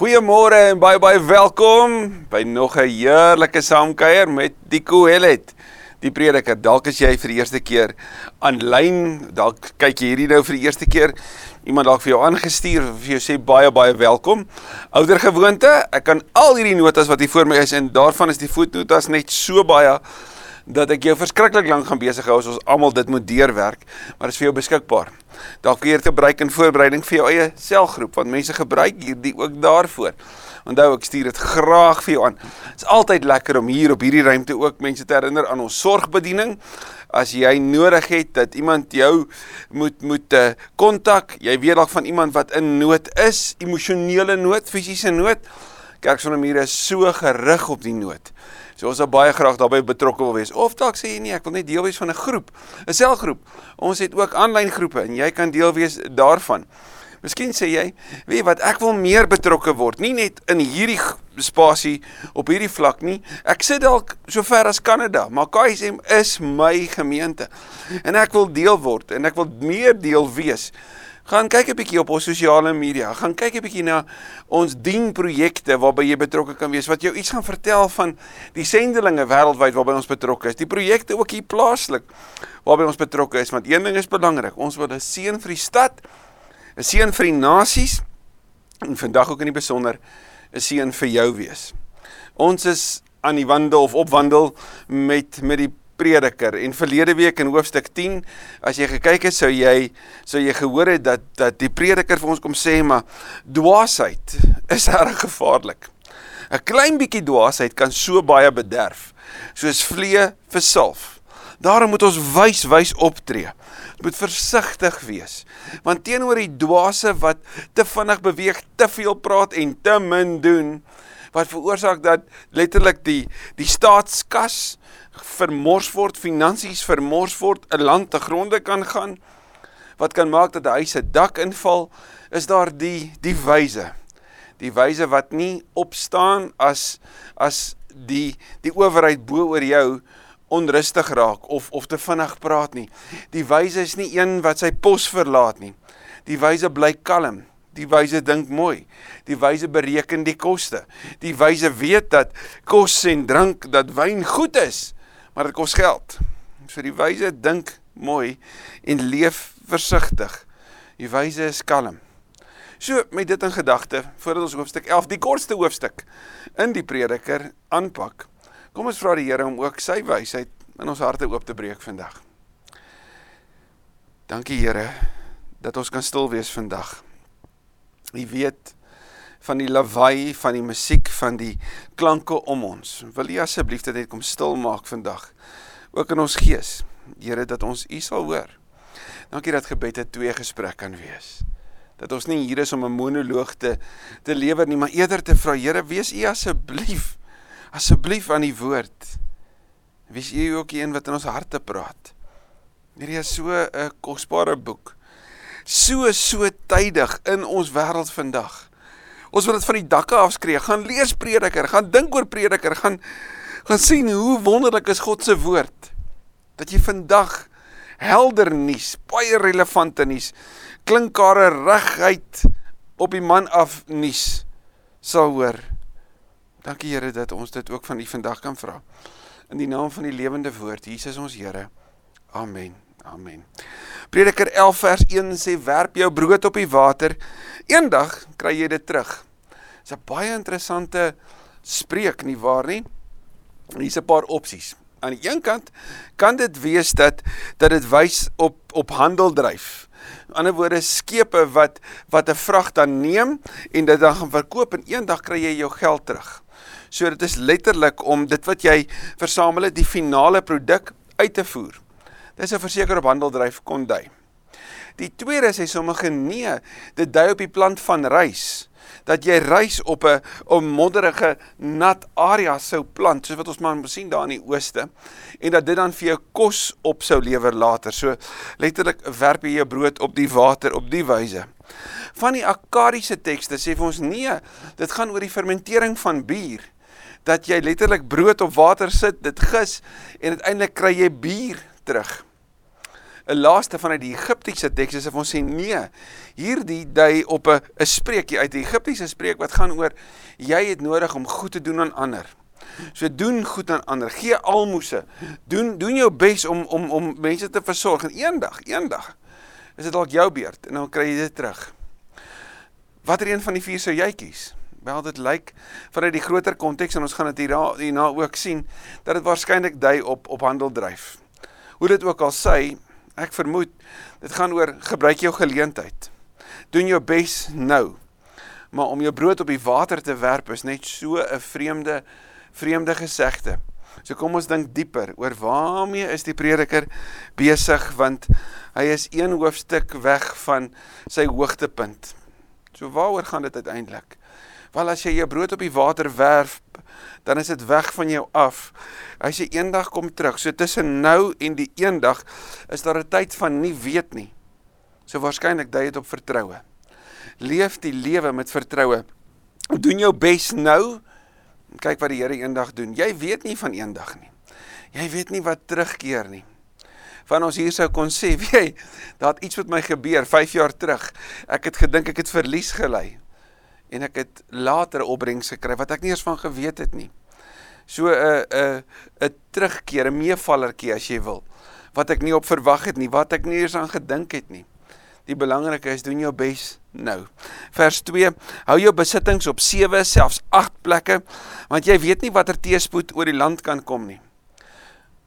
Goeiemôre en baie baie welkom by nog 'n heerlike saamkuier met die Kohelet. Die prediker, dalk is jy vir die eerste keer aanlyn, dalk kyk jy hierdie nou vir die eerste keer. Iemand dalk vir jou aangestuur vir jou sê baie baie welkom. Ouder gewoonte, ek kan al hierdie notas wat hier voor my is en daarvan is die voetnotas net so baie dat ek jou verskriklik lank gaan besig hou as ons almal dit moet deurwerk, maar dit is vir jou beskikbaar. Dalk weer te gebruik in voorbereiding vir jou eie selgroep want mense gebruik hierdie ook daarvoor. Onthou ek stuur dit graag vir jou aan. Dit is altyd lekker om hier op hierdie ruimte ook mense te herinner aan ons sorgbediening. As jy nodig het dat iemand jou moet moet uh, kontak, jy weet dalk van iemand wat in nood is, emosionele nood, fisiese nood. Kerk sonder mure is so gerig op die nood. So ons sal baie graag daarbey betrokke wil wees. Of dalk sê jy nee, ek wil net deel wees van 'n groep, 'n selgroep. Ons het ook aanlyn groepe en jy kan deel wees daarvan. Miskien sê jy, weet wat, ek wil meer betrokke word, nie net in hierdie spasie op hierdie vlak nie. Ek sit dalk so ver as Kanada, maar KSM is my gemeente. En ek wil deel word en ek wil meer deel wees gaan kyk 'n bietjie op ons sosiale media. Gaan kyk 'n bietjie na ons dienprojekte waarby jy betrokke kan wees wat jou iets gaan vertel van die sendelinge wêreldwyd waarby ons betrokke is. Die projekte ook hier plaaslik waarby ons betrokke is want een ding is belangrik. Ons wil 'n seën vir die stad, 'n seën vir die nasies en vandag ook in die besonder 'n seën vir jou wees. Ons is aan die wandel of opwandel met met die prediker en verlede week in hoofstuk 10 as jy gekyk het sou jy sou jy gehoor het dat dat die prediker vir ons kom sê maar dwaasheid is reg gevaarlik. 'n Klein bietjie dwaasheid kan so baie bederf soos vlee vir salf. Daarom moet ons wys wys optree. Moet versigtig wees. Want teenoor die dwaase wat te vinnig beweeg, te veel praat en te min doen, wat veroorsaak dat letterlik die die staatskas vermors word, finansies vermors word, 'n land te gronde kan gaan, wat kan maak dat 'n huis se dak inval, is daar die die wyse. Die wyse wat nie opstaan as as die die owerheid bo oor jou onrustig raak of of te vinnig praat nie. Die wyse is nie een wat sy pos verlaat nie. Die wyse bly kalm. Die wyse dink mooi. Die wyse bereken die koste. Die wyse weet dat kos en drink, dat wyn goed is maar dit kos geld. So die wyse dink mooi en leef versigtig. Die wyse is kalm. So met dit in gedagte, voordat ons hoofstuk 11, die kortste hoofstuk in die Prediker aanpak, kom ons vra die Here om ook sy wysheid in ons harte oop te breek vandag. Dankie Here dat ons kan stil wees vandag. U weet van die lawaai, van die musiek, van die klanke om ons. Wil U asseblief dit net kom stil maak vandag, ook in ons gees, Here, dat ons U sal hoor. Dankie dat gebed 'n twee gesprek kan wees. Dat ons nie hier is om 'n monoloog te te lewer nie, maar eerder te vra, Here, wees U asseblief, asseblief aan die woord. Wees U ook die een wat in ons harte praat. Hierdie is so 'n kosbare boek. So so tydig in ons wêreld vandag. Ons wil dit van die dakke afskree. Gaan lees Prediker, gaan dink oor Prediker, gaan gaan sien hoe wonderlik is God se woord. Dat jy vandag helder nuus, baie relevante nuus, klinkare reguit op die man af nuus sal hoor. Dankie Here dat ons dit ook van U vandag kan vra. In die naam van die lewende woord, Jesus ons Here. Amen. Amen. Prediker 11 vers 1 sê werp jou brood op die water, eendag kry jy dit terug. Dis 'n baie interessante spreek nie waar nie? Hier's 'n paar opsies. Aan die een kant kan dit wees dat dat dit wys op op handel dryf. In ander woorde skepe wat wat 'n vrag dan neem en dit dan gaan verkoop en eendag kry jy jou geld terug. So dit is letterlik om dit wat jy versamel het, die finale produk uit te voer. Dis 'n verseker op handeldryf kon dui. Die tweede sê sommige nee, dit dui op die plant van rys dat jy rys op 'n onmodderige nat area sou plant soos wat ons maar sien daar in die ooste en dat dit dan vir jou kos op sou lewer later. So letterlik werp jy jou brood op die water op die wyse. Van die akkadiese tekste sê vir ons nee, dit gaan oor die fermentering van bier dat jy letterlik brood op water sit, dit gis en uiteindelik kry jy bier terug. 'n laaste vanuit die Egiptiese teks is of ons sê nee. Hierdie dui op 'n 'n spreekie uit die Egiptiese spreek wat gaan oor jy het nodig om goed te doen aan ander. So doen goed aan ander. Gee almoses. Doen doen jou bes om om om mense te versorg en eendag, eendag is dit dalk jou beurt en dan kry jy dit terug. Watter een van die vier sou jy kies? Wel dit lyk vanuit die groter konteks en ons gaan dit hierna hierna ook sien dat dit waarskynlik dui op op handeldryf. Hoe dit ook al sê, ek vermoed dit gaan oor gebruik jou geleentheid. Doen jou bes nou. Maar om jou brood op die water te werp is net so 'n vreemde vreemde gesegde. So kom ons dink dieper oor waarmee is die prediker besig want hy is een hoofstuk weg van sy hoogtepunt. So waaroor gaan dit uiteindelik? Wel as jy jou brood op die water werf, dan is dit weg van jou af. As jy eendag kom terug, so tussen nou en die eendag is daar 'n tyd van nie weet nie. So waarskynlik dui dit op vertroue. Leef die lewe met vertroue. Doen jou bes nou. Kyk wat die Here eendag doen. Jy weet nie van eendag nie. Jy weet nie wat terugkeer nie van ons hier sou kon sê, weet jy, daar het iets met my gebeur 5 jaar terug. Ek het gedink ek het verlies gelei en ek het later opbrengs gekry wat ek nie eens van geweet het nie. So 'n 'n 'n terugkeer, 'n meevallertjie as jy wil, wat ek nie op verwag het nie, wat ek nie eens aan gedink het nie. Die belangrike is doen jou bes nou. Vers 2: Hou jou besittings op 7, selfs 8 plekke, want jy weet nie watter teëspoed oor die land kan kom nie.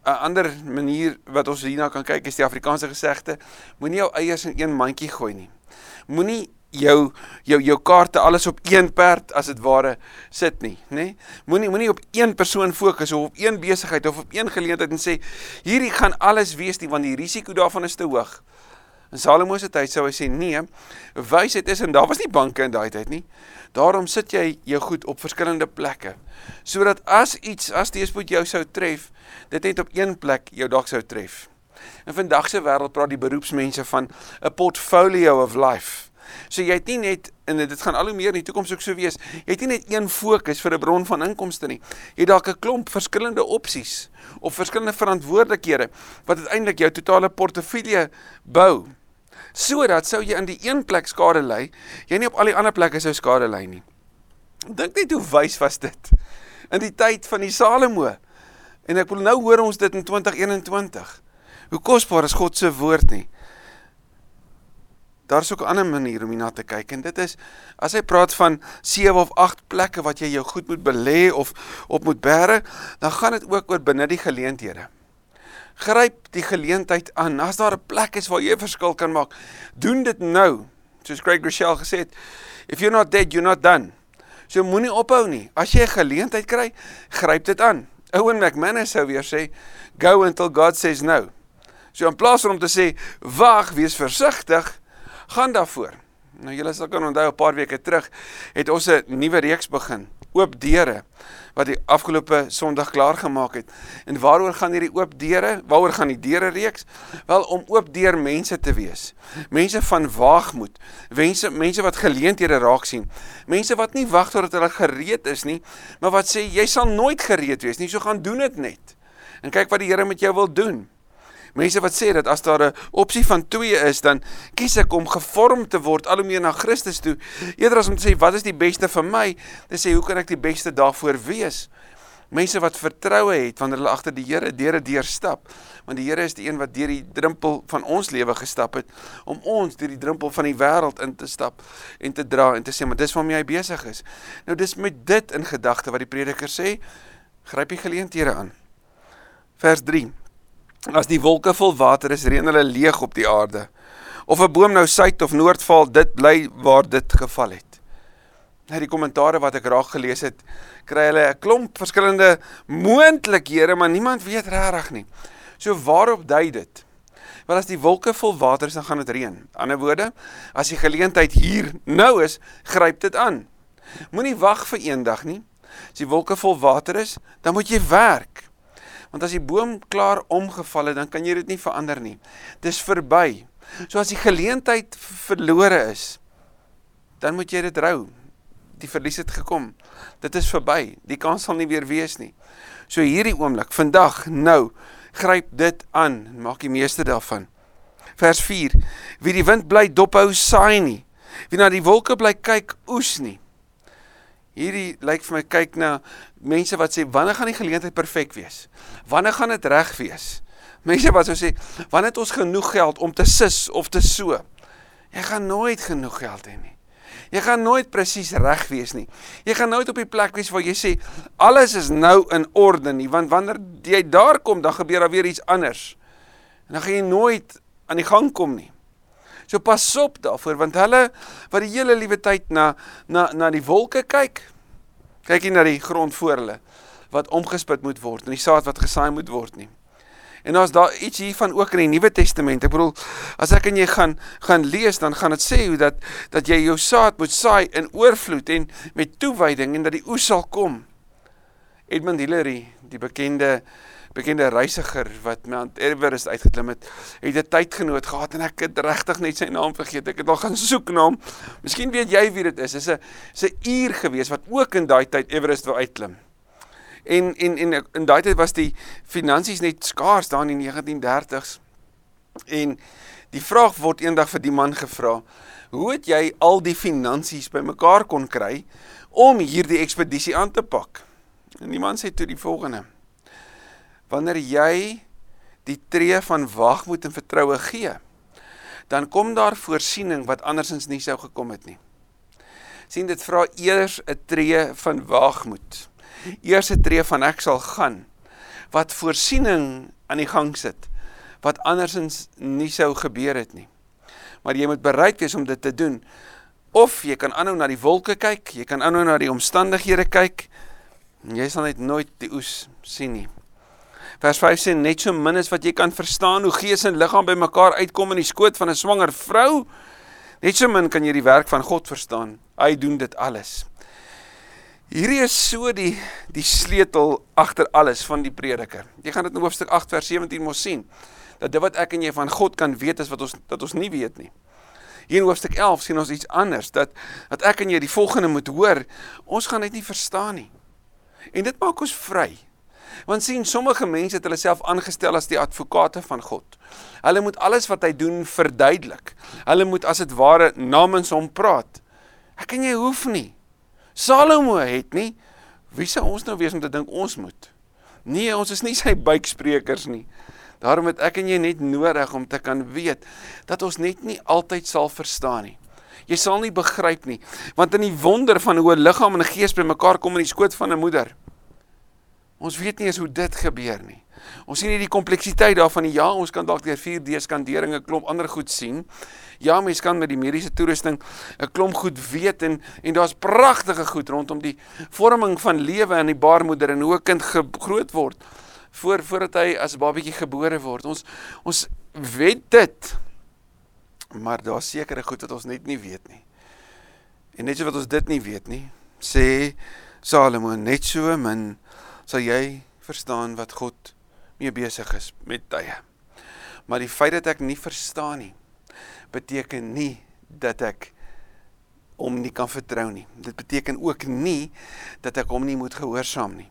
'n ander manier wat ons hierna kan kyk is die Afrikaanse gesegde: Moenie jou eiers in een mandjie gooi nie. Moenie jou jou jou kaarte alles op een perd as dit ware sit nie, nê? Nee? Moenie moenie op een persoon fokus of op een besigheid of op een geleentheid en sê hierdie gaan alles wees nie want die risiko daarvan is te hoog. In Salomo se tyd sou hy sê nee, wysheid is en daar was nie banke in daai tyd nie. Daarom sit jy jou goed op verskillende plekke sodat as iets as teespoed jou sou tref, dit net op een plek jou dalk sou tref. In vandag se wêreld praat die beroepsmense van 'n portfolio of life. So jy het nie net en dit gaan al hoe meer in die toekoms ook so wees. Jy het nie net een fokus vir 'n bron van inkomste nie. Jy het dalk 'n klomp verskillende opsies of verskillende verantwoordelikhede wat uiteindelik jou totale portefeulje bou sodat sou jy in die een plek skade ly, jy nie op al die ander plekke sou skade ly nie. Dink net hoe wys was dit in die tyd van die Salomo. En ek wil nou hoor ons dit in 2021. Hoe kosbaar is God se woord nie. Daar's ook 'n ander manier om hierna te kyk en dit is as hy praat van 7 of 8 plekke wat jy jou goed moet belê of op moet bære, dan gaan dit ook oor binne die geleenthede. Gryp die geleentheid aan. As daar 'n plek is waar jy 'n verskil kan maak, doen dit nou. Soos Craig Rochelle gesê het, if you're not dead, you're not done. So moenie ophou nie. As jy 'n geleentheid kry, gryp dit aan. Owen McManus sou weer sê, go until God says no. So in plaas van om te sê, wag, wees versigtig, gaan daarvoor. Nou julle sal kan onthou 'n paar weke terug het ons 'n nuwe reeks begin, oop deure wat die afgelope Sondag klaar gemaak het. En waaroor gaan hierdie oop deure? Waaroor gaan die deure reeks? Wel om oop deur mense te wees. Mense van waagmoed. Mense mense wat geleenthede raak sien. Mense wat nie wag totdat hulle gereed is nie, maar wat sê jy sal nooit gereed wees nie, so gaan doen dit net. En kyk wat die Here met jou wil doen. Mense wat sê dat as daar 'n opsie van 2 is, dan kies ek om gevorm te word al hoe meer na Christus toe, eerder as om te sê wat is die beste vir my, te sê hoe kan ek die beste daarvoor wees? Mense wat vertroue het wanneer hulle agter die Here deure deurstap, want die Here is die een wat deur die drempel van ons lewe gestap het om ons deur die drempel van die wêreld in te stap en te dra en te sê maar dis waarmee hy besig is. Nou dis met dit in gedagte wat die prediker sê, gryp die geleenthede aan. Vers 3 As die wolke vol water is, reën hulle leeg op die aarde. Of 'n boom nou suid of noord val, dit bly waar dit geval het. Nou die kommentare wat ek raak gelees het, kry hulle 'n klomp verskillende moontlikhede, maar niemand weet regtig nie. So waarop dui dit? Want as die wolke vol water is, dan gaan dit reën. Ander woorde, as die geleentheid hier nou is, gryp dit aan. Moenie wag vir eendag nie. As die wolke vol water is, dan moet jy werk. Want as die boom klaar omgeval het, dan kan jy dit nie verander nie. Dis verby. So as die geleentheid verlore is, dan moet jy dit rou. Die verlies het gekom. Dit is verby. Die kans sal nie weer wees nie. So hierdie oomblik, vandag, nou, gryp dit aan en maak die meeste daarvan. Vers 4. Wie die wind bly dophou saai nie. Wie na die wolke bly kyk oes nie. Hierdie lyk vir my kyk na mense wat sê wanneer gaan die geleentheid perfek wees? Wanneer gaan dit reg wees? Mense wat sou sê wanneer het ons genoeg geld om te sis of te so? Jy gaan nooit genoeg geld hê nie. Jy gaan nooit presies reg wees nie. Jy gaan nooit op die plek wees waar jy sê alles is nou in orde nie, want wanneer jy daar kom, dan gebeur daar weer iets anders. En dan gaan jy nooit aan die gang kom nie. So pas op daarvoor want hulle wat die hele liewe tyd na na na die wolke kyk, kyk nie na die grond voor hulle wat omgespit moet word en die saad wat gesaai moet word nie. En as daar iets hiervan ook in die Nuwe Testament, ek bedoel, as ek en jy gaan gaan lees, dan gaan dit sê hoe dat dat jy jou saad moet saai in oorvloed en met toewyding en dat die oes sal kom. Edmund Hillary, die bekende bekende reisiger wat Mount Everest uitgeklim het, het 'n tydgenoot gehad en ek het regtig net sy naam vergeet. Ek het al gaan soek na hom. Miskien weet jy wie dit is. Dis 'n 'n uur gewees wat ook in daai tyd Everest wou uitklim. En en en in daai tyd was die finansies net skaars daar in die 1930s. En die vraag word eendag vir die man gevra: "Hoe het jy al die finansies bymekaar kon kry om hierdie ekspedisie aan te pak?" En die man sê toe die volgende: wanneer jy die tree van wagmoed en vertroue gee, dan kom daar voorsiening wat andersins nie sou gekom het nie. sien dit vra eers 'n tree van wagmoed. Eers 'n tree van ek sal gaan wat voorsiening aan die gang sit wat andersins nie sou gebeur het nie. Maar jy moet bereid wees om dit te doen. Of jy kan aanhou na die wolke kyk, jy kan aanhou na die omstandighede kyk. Jy sal net nooit die oes sien nie. Vers 5 sê net so min as wat jy kan verstaan hoe gees en liggaam bymekaar uitkom in die skoot van 'n swanger vrou. Net so min kan jy die werk van God verstaan. Hy doen dit alles. Hierdie is so die die sleutel agter alles van die prediker. Jy gaan dit in hoofstuk 8 vers 17 mos sien. Dat dit wat ek en jy van God kan weet is wat ons dat ons nie weet nie. Hier in hoofstuk 11 sien ons iets anders dat dat ek en jy die volgende moet hoor. Ons gaan dit nie verstaan nie. En dit maak ons vry. Want sien, sommige mense het hulle self aangestel as die advokate van God. Hulle moet alles wat hy doen verduidelik. Hulle moet as dit ware namens hom praat. Ek en jy hoef nie. Salomo het nie. Wie sou ons nou wees om te dink ons moet? Nee, ons is nie sy buiksprekers nie. Daarom het ek en jy net nodig om te kan weet dat ons net nie altyd sal verstaan nie. Jy sal nie begryp nie, want in die wonder van hoe 'n liggaam en 'n gees bymekaar kom in die skoot van 'n moeder, Ons weet nie eens hoe dit gebeur nie. Ons sien nie die kompleksiteit daarvan nie. Ja, ons kan dalk deur 4D skanderinge klomp ander goed sien. Ja, mens kan met die mediese toerusting 'n klomp goed weet en en daar's pragtige goed rondom die vorming van lewe in die baarmoeder en hoe 'n kind groot word voor voordat hy as babatjie gebore word. Ons ons weet dit. Maar daar's sekere goed wat ons net nie weet nie. En net so wat ons dit nie weet nie, sê Salomo net so min sal jy verstaan wat God mee besig is met tye. Maar die feit dat ek nie verstaan nie, beteken nie dat ek hom nie kan vertrou nie. Dit beteken ook nie dat ek hom nie moet gehoorsaam nie.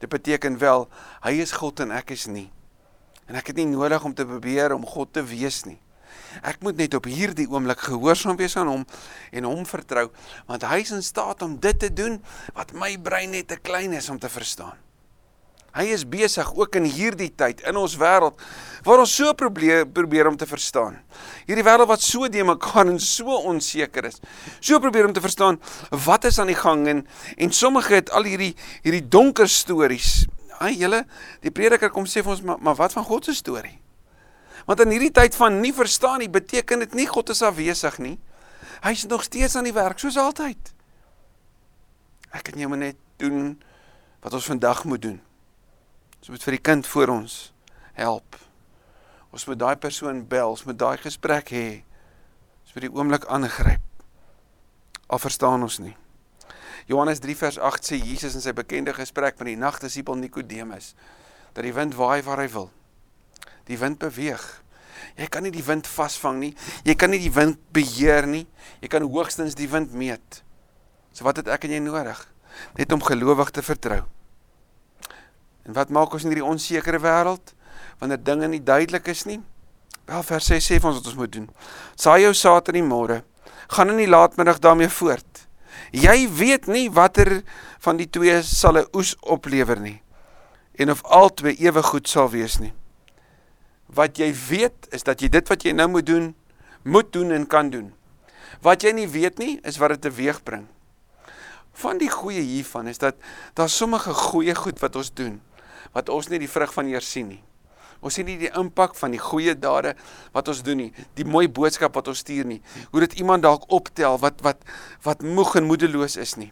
Dit beteken wel hy is God en ek is nie. En ek het nie nodig om te probeer om God te wees nie. Ek moet net op hierdie oomblik gehoorsaam wees aan hom en hom vertrou want hy is in staat om dit te doen wat my brein net te klein is om te verstaan. Hy is besig ook in hierdie tyd in ons wêreld waar ons so probeer probeer om te verstaan. Hierdie wêreld wat so de mekaar en so onseker is. So probeer om te verstaan wat is aan die gang en en sommige het al hierdie hierdie donker stories. Ai julle, die prediker kom sê vir ons maar, maar wat van God se storie? Want in hierdie tyd van nie verstaan nie, beteken dit nie God is afwesig nie. Hy is nog steeds aan die werk soos altyd. Ek en jy moet net doen wat ons vandag moet doen. Ons moet vir die kind voor ons help. Ons moet daai persoon bel, ons moet daai gesprek hê. Ons moet die oomblik aangryp. Al verstaan ons nie. Johannes 3 vers 8 sê Jesus in sy bekende gesprek met die nagdisipel Nikodemus dat die wind waai waar hy wil die wind beweeg. Jy kan nie die wind vasvang nie. Jy kan nie die wind beheer nie. Jy kan hoogstens die wind meet. So wat het ek en jy nodig? Net om gelowig te vertrou. En wat maak ons in hierdie onsekere wêreld wanneer dinge nie duidelik is nie? Wel vers 6 sê vir ons wat ons moet doen. Saai jou saad in die môre. Gaan in die laatmiddag daarmee voort. Jy weet nie watter van die twee sal 'n oes oplewer nie en of albei ewe goed sal wees nie. Wat jy weet is dat jy dit wat jy nou moet doen, moet doen en kan doen. Wat jy nie weet nie, is wat dit teweegbring. Van die goeie hiervan is dat daar sommige goeie goed wat ons doen wat ons nie die vrug van eers sien nie. Ons sien nie die impak van die goeie dade wat ons doen nie, die mooi boodskap wat ons stuur nie. Hoe dit iemand dalk optel wat wat wat moeg en moedeloos is nie.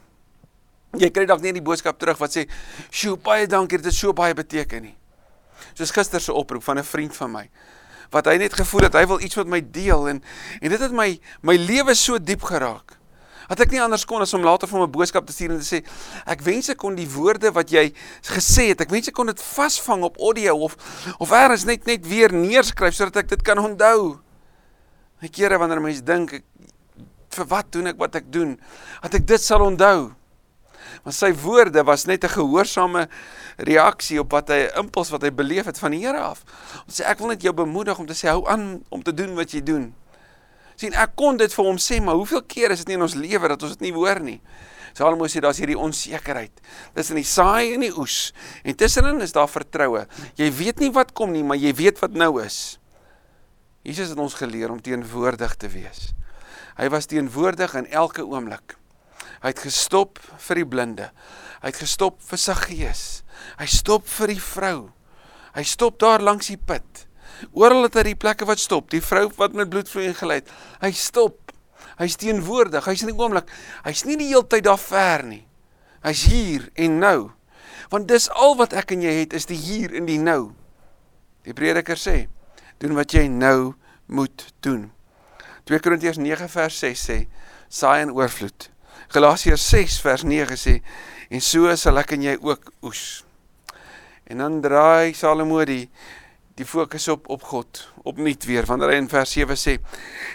Jy kry dalk nie die boodskap terug wat sê, "Sjoe, baie dankie, dit het so baie beteken nie." Soos gister se oproep van 'n vriend van my wat hy net gevoel het hy wil iets met my deel en en dit het my my lewe so diep geraak. Dat ek nie anders kon as om later vir my boodskap te stuur en te sê ek wens ek kon die woorde wat jy gesê het, ek wens ek kon dit vasvang op audio of of eers net net weer neerskryf sodat ek dit kan onthou. My kere wanneer mense dink ek vir wat doen ek wat ek doen, dat ek dit sal onthou. Maar sy woorde was net 'n gehoorsame reaksie op wat hy impuls wat hy beleef het van die Here af. Om sê ek wil net jou bemoedig om te sê hou aan om te doen wat jy doen sien ek kon dit vir hom sê, maar hoeveel keer is dit nie in ons lewe dat ons dit nie hoor nie. Salomo sê daar's hierdie onsekerheid. Dis in die saai en die oes. En tussenin is daar vertroue. Jy weet nie wat kom nie, maar jy weet wat nou is. Jesus het ons geleer om teenwoordig te wees. Hy was teenwoordig in elke oomblik. Hy het gestop vir die blinde. Hy het gestop vir sy gees. Hy stop vir die vrou. Hy stop daar langs die put. Oral het hy die plekke wat stop, die vrou wat met bloedvloei ingelei het. Hy stop. Hy's teenwoordig. Hy's in die oomblik. Hy's nie die hele tyd daar ver nie. Hy's hier en nou. Want dis al wat ek en jy het is die hier en die nou. Die prediker sê, doen wat jy nou moet doen. 2 Korintiërs 9 vers 6 sê, saai in oorvloed. Galasiërs 6 vers 9 sê, en so sal ek en jy ook oes. En dan draai Salomo die die fokus op op God opnuut weer wanneer hy in vers 7 sê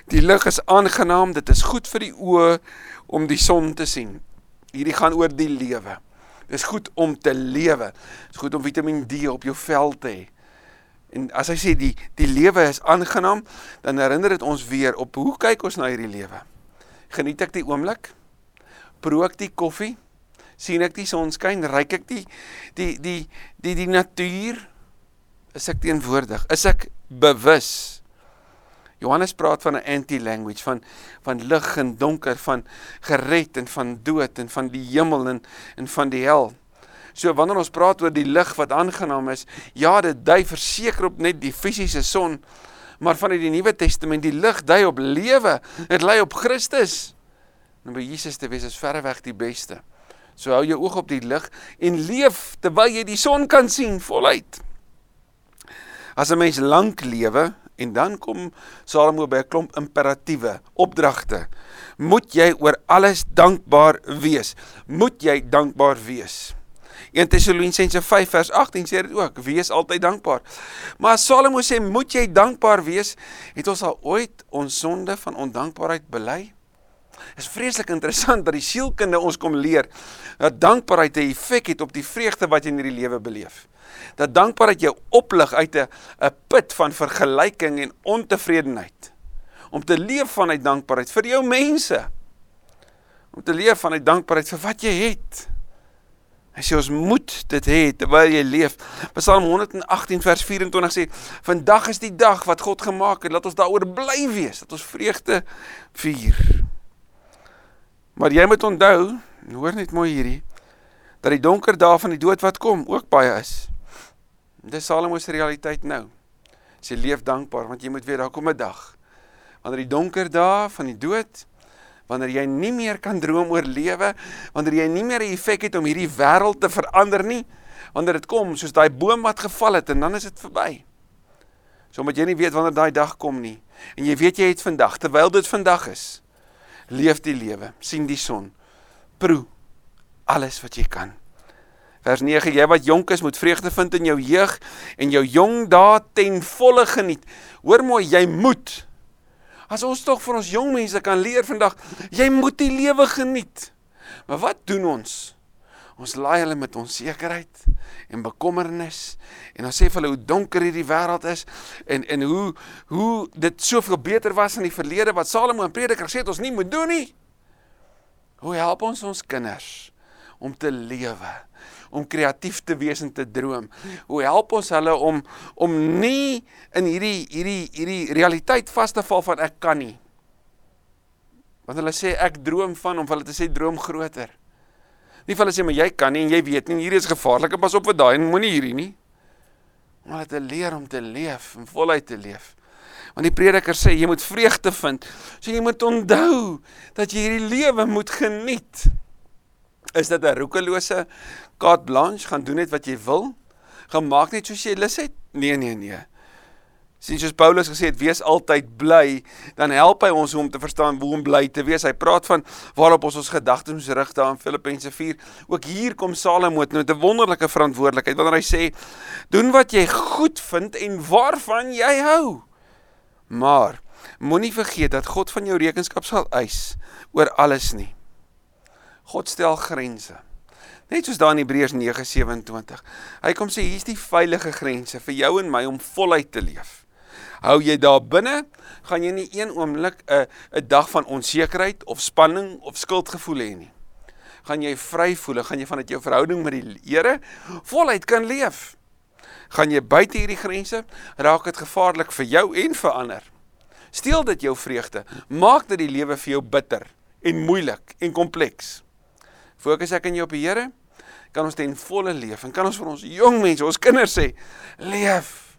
die lig is aangenaam dit is goed vir die oë om die son te sien. Hierdie gaan oor die lewe. Dis goed om te lewe. Dis goed om Vitamiin D op jou vel te hê. En as hy sê die die lewe is aangenaam dan herinner dit ons weer op hoe kyk ons na hierdie lewe? Geniet ek die oomblik proe ek die koffie sien ek die son skyn ryk ek die die die die die natuur is ek teenwoordig? Is ek bewus? Johannes praat van 'n anti-language van van lig en donker, van gered en van dood en van die hemel en en van die hel. So wanneer ons praat oor die lig wat aangenaam is, ja, dit dui verseker op net die fisiese son, maar vanuit die Nuwe Testament, die lig dui op lewe. Dit lei op Christus. En by Jesus te wees is verreweg die beste. So hou jou oog op die lig en leef terwyl jy die son kan sien voluit. As 'n mens lank lewe en dan kom Salomo by 'n klomp imperatiewe opdragte, moet jy oor alles dankbaar wees. Moet jy dankbaar wees. 1 Tessalonisense 5 vers 18 sê dit ook, wees altyd dankbaar. Maar Salomo sê moet jy dankbaar wees, het ons al ooit ons sonde van ondankbaarheid bely? Is vreeslik interessant dat die sielkunde ons kom leer dat dankbaarheid 'n effek het op die vreugde wat jy in hierdie lewe beleef dat dankbaarheid jou oplig uit 'n 'n put van vergelyking en ontevredenheid. Om te leef vanuit dankbaarheid vir jou mense. Om te leef vanuit dankbaarheid vir wat jy het. Hy sê ons moet dit hê terwyl jy leef. Psalm 118 vers 24 sê: "Vandag is die dag wat God gemaak het, laat ons daaroor bly wees, dat ons vreugde vier." Maar jy moet onthou, hoor net mooi hierdie, dat die donker dae van die dood wat kom ook baie is. Dis Salomo se realiteit nou. Sy leef dankbaar want jy moet weet daar kom 'n dag wanneer die donker dae van die dood wanneer jy nie meer kan droom oor lewe, wanneer jy nie meer 'n effek het om hierdie wêreld te verander nie, wanneer dit kom soos daai boom wat geval het en dan is dit verby. So omdat jy nie weet wanneer daai dag kom nie en jy weet jy het vandag terwyl dit vandag is, leef die lewe, sien die son, proe alles wat jy kan. Vers 9: Jy wat jonk is, moet vreugde vind in jou jeug en jou jong dae ten volle geniet. Hoor mooi, jy moet. As ons tog vir ons jong mense kan leer vandag, jy moet die lewe geniet. Maar wat doen ons? Ons laai hulle met onsekerheid en bekommernis en ons sê vir hulle hoe donker hierdie wêreld is en en hoe hoe dit soveel beter was in die verlede wat Salomo in Prediker sê het ons nie moet doen nie. Hoe help ons ons kinders om te lewe? om kreatief te wees en te droom. Hoe help ons hulle om om nie in hierdie hierdie hierdie realiteit vas te val van ek kan nie. Want hulle sê ek droom van om hulle te sê droom groter. Nie vir hulle sê maar jy kan nie en jy weet nie hierdie is gevaarlik. Pas op vir daai en moenie hierdie nie. Maar hulle te leer om te leef en voluit te leef. Want die prediker sê jy moet vreugde vind. So jy moet onthou dat jy hierdie lewe moet geniet. Is dit 'n roekelose carte blanche gaan doen net wat jy wil? Gaan maak net soos jy lus het? Nee nee nee. Sien soos Paulus gesê het, wees altyd bly, dan help hy ons om te verstaan hoe om bly te wees. Hy praat van waarop ons ons gedagtes moet rig daar in Filippense 4. Ook hier kom Salomo met 'n wonderlike verantwoordelikheid wanneer hy sê: "Doen wat jy goed vind en waarvan jy hou." Maar moenie vergeet dat God van jou rekenskap sal eis oor alles nie. God stel grense. Net soos daar in Hebreërs 9:27. Hy kom sê hier's die veilige grense vir jou en my om voluit te leef hou jy daar binne, gaan jy nie een oomblik 'n 'n dag van onsekerheid of spanning of skuldgevoel hê nie. Gaan jy vry voel, gaan jy vanuit jou verhouding met die Here voluit kan leef. Gaan jy buite hierdie grense, raak dit gevaarlik vir jou en vir ander. Steel dit jou vreugde, maak dit die lewe vir jou bitter en moeilik en kompleks. Fokus ek in jou op die Here, kan ons ten volle leef en kan ons vir ons jong mense, ons kinders sê, leef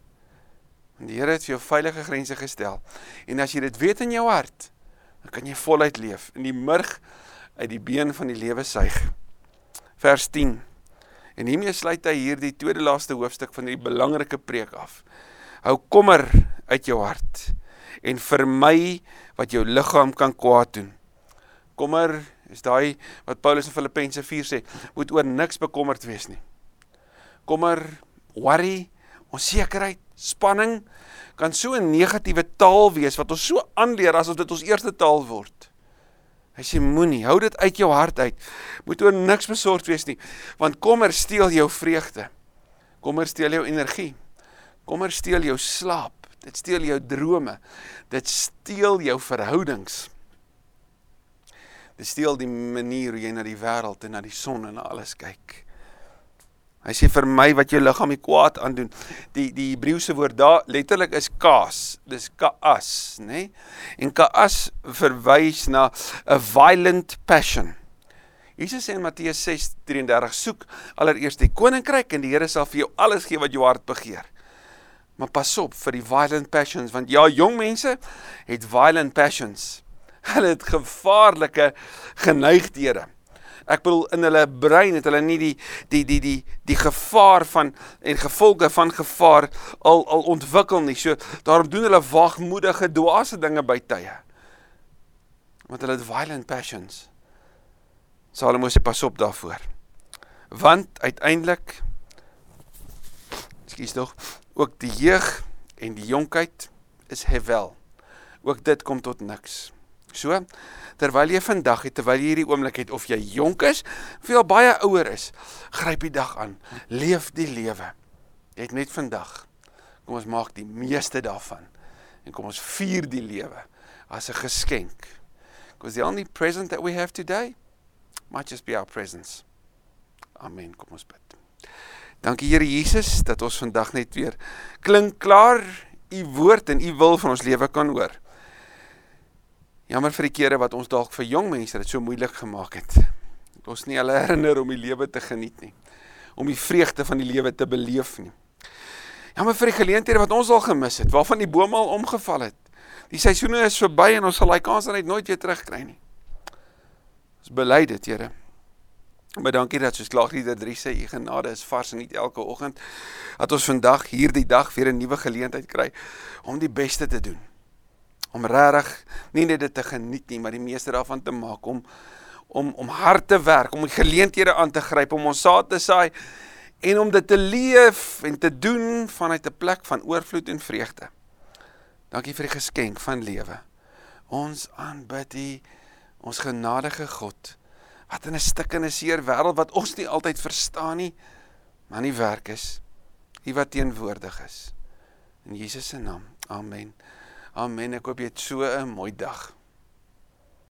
En die Here het vir jou veilige grense gestel. En as jy dit weet in jou hart, dan kan jy voluit leef in die murg uit die been van die lewe suig. Vers 10. En hiermee sluit hy hierdie tweede laaste hoofstuk van hierdie belangrike preek af. Hou kommer uit jou hart en vermy wat jou liggaam kan kwaad doen. Kommer is daai wat Paulus in Filippense 4 sê, moet oor niks bekommerd wees nie. Kommer, worry, onsekerheid, spanning kan so 'n negatiewe taal wees wat ons so aanleer asof dit ons eerste taal word. Hy sê moenie, hou dit uit jou hart uit. Moet oor niks besorgd wees nie, want kommer steel jou vreugde. Kommer steel jou energie. Kommer steel jou slaap. Dit steel jou drome. Dit steel jou verhoudings. Dit steel die manier hoe jy na die wêreld en na die son en na alles kyk. Hy sê vir my wat jou liggaam die kwaad aandoen. Die die Hebreëse woord daar letterlik is kaas. Dis kaas, nê? Nee? En kaas verwys na 'n violent passion. Jesus sê in Matteus 6:33 soek allereerst die koninkryk en die Here sal vir jou alles gee wat jou hart begeer. Maar pas op vir die violent passions want ja, jong mense het violent passions. Hulle het gevaarlike geneigthede ek bedoel in hulle brein het hulle nie die die die die die gevaar van en gevolge van gevaar al al ontwikkel nie. So daarom doen hulle wagmoedige dwaase dinge by tye. Want hulle het violent passions. Salomo sê pas op daarvoor. Want uiteindelik Ekskuus tog, ook die jeug en die jonkheid is hevel. Ook dit kom tot niks. So, terwyl jy vandag het, terwyl jy hierdie oomblik het of jy jonk is of jy al baie ouer is, gryp die dag aan. Leef die lewe. Jy het net vandag. Kom ons maak die meeste daarvan en kom ons vier die lewe as 'n geskenk. Because the only present that we have today might just be our presence. Amen. Kom ons bid. Dankie Here Jesus dat ons vandag net weer klink klaar u woord en u wil van ons lewe kan hoor. Jammer vir die kere wat ons dalk vir jong mense dit so moeilik gemaak het. Dat ons nie hulle herinner om die lewe te geniet nie. Om die vreugde van die lewe te beleef nie. Jammer vir die geleenthede wat ons al gemis het, waarvan die bome al omgeval het. Die seisoene is verby en ons sal daai kans net nooit weer terugkry nie. Ons bely dit, Here. Maar dankie dat soos Klaaglieder 3 sê, u genade is vars en nie elke oggend dat ons vandag hierdie dag weer 'n nuwe geleentheid kry om die beste te doen om regtig nie net dit te geniet nie, maar die meeste daarvan te maak om om om hard te werk, om geleenthede aan te gryp, om ons saad te saai en om dit te leef en te doen vanuit 'n plek van oorvloed en vreugde. Dankie vir die geskenk van lewe. Ons aanbid U, ons genadige God. wat in 'n stikkende seer wêreld wat ons nie altyd verstaan nie, maar nie werk is. U wat teenwoordig is. In Jesus se naam. Amen. Amen. Ek hoop jy het so 'n mooi dag.